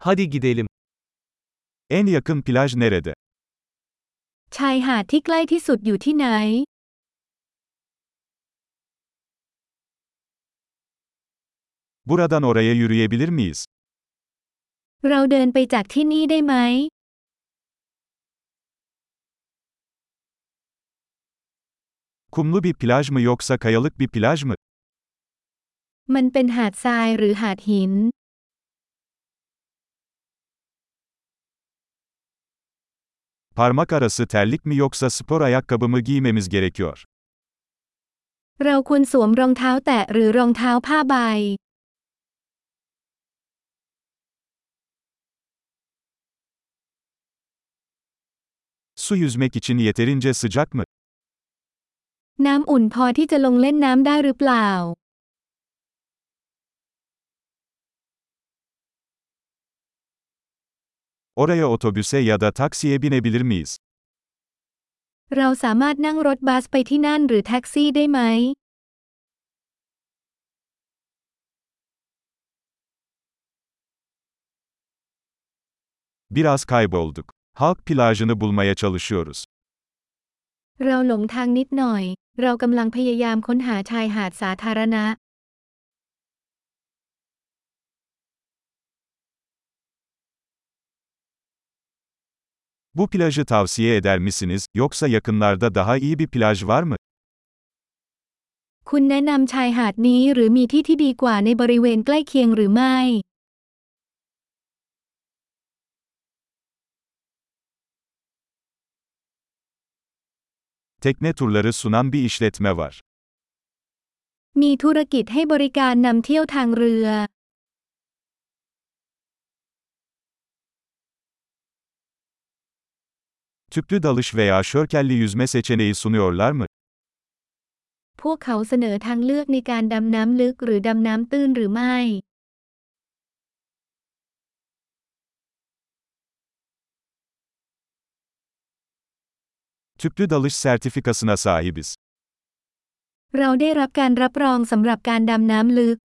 Hadi gidelim. En yakın plaj nerede? ชายหาดที่ใกล้ที่สุดอยู่ที่ไหน Buradan oraya yürüyebilir miyiz? เราเดินไปจากที่นี่ได้ไหม Kumlu bir plaj mı yoksa kayalık bir plaj mı? มันเป็นหาดทรายหรือหาดหิน Parmak arası terlik mi yoksa spor ayakkabı mı giymemiz gerekiyor? เราควรสวมรองเท้าแตะหรือรองเท้าผ้าใบ Su yüzmek için yeterince sıcak mı? น้ำอุ่นพอที่จะลงเล่นน้ำได้หรือเปล่า Oraya otobüse ya da taksiye binebilir miyiz? เราสามารถนั่งรถบัสไปที่นั่นหรือแท็กซี่ได้ไหม Biraz kaybolduk. Halk plajını bulmaya çalışıyoruz. เราหลงทางนิดหน่อย เรากำลังพยายามค้นหาชายหาดสาธารณะ Bu plajı tavsiye eder misiniz, yoksa yakınlarda daha iyi bir plaj var mı? คุณแนะนำชายหาดนี้หรือมีที่ที่ดีกว่าในบริเวณใกล้เคียงหรือไม่ Tekne turları sunan bir işletme var. มีธุรกิจให้บริการนำเที่ยวทางเรือ Tüplü dalış veya şörkelli yüzme seçeneği sunuyorlar mı? พวกเขาเสนอทางเลือกในการดำน้ำลึกหรือดำน้ำตื้นหรือไม่ Tüplü dalış sertifikasına sahibiz. เราได้รับการรับรองสำหรับการดำน้ำลึก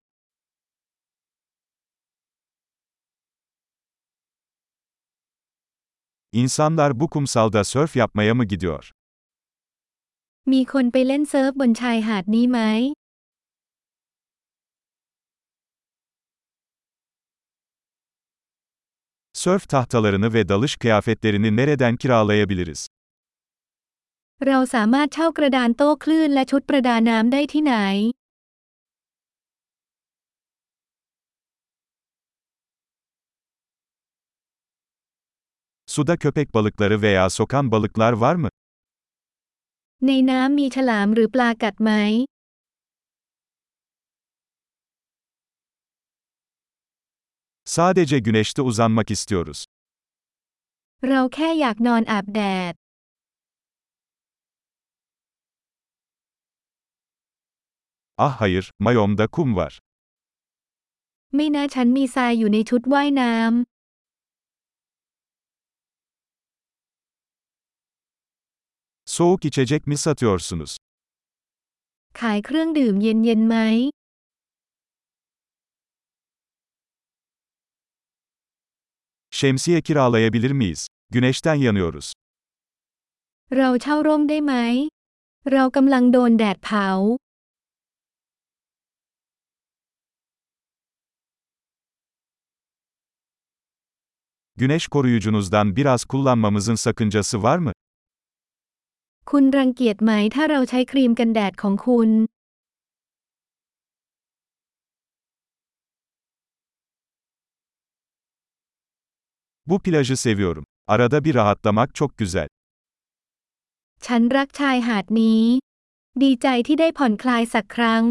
İnsanlar bu kumsalda sörf yapmaya mı gidiyor? มีคนไปเล่นเซิร์ฟบนชายหาดนี้ไหม Sörf tahtalarını ve dalış kıyafetlerini nereden kiralayabiliriz? เราสามารถเช่ากระดานโต้คลื่นและชุดประดาน้ำได้ที่ไหน Suda köpek balıkları veya sokan balıklar var mı? ในน้ำมีฉลามหรือปลากัดไหม Sadece güneşte uzanmak istiyoruz. เราแค่อยากนอนอาบแดด Ah hayır, mayomda kum var. ไม่นะฉันมีทรายอยู่ในชุดว่ายน้ Soğuk içecek mi satıyorsunuz? ำ ขายเครื่องดื่มเย็นๆไหม Şemsiye kiralayabilir miyiz? Güneşten yanıyoruz. เราเช่าร่มได้ไหม เรากำลังโดนแดดเผา Güneş koruyucunuzdan biraz kullanmamızın sakıncası var mı? คุณรังเกียจไหมถ้าเราใช้ครีมกันแดดของคุณ Bu plajı seviyorum. Arada bir rahatlamak çok güzel. ฉันรักชายหาดนี้ ดีใจที่ได้ผ่อนคลายสักครั้ง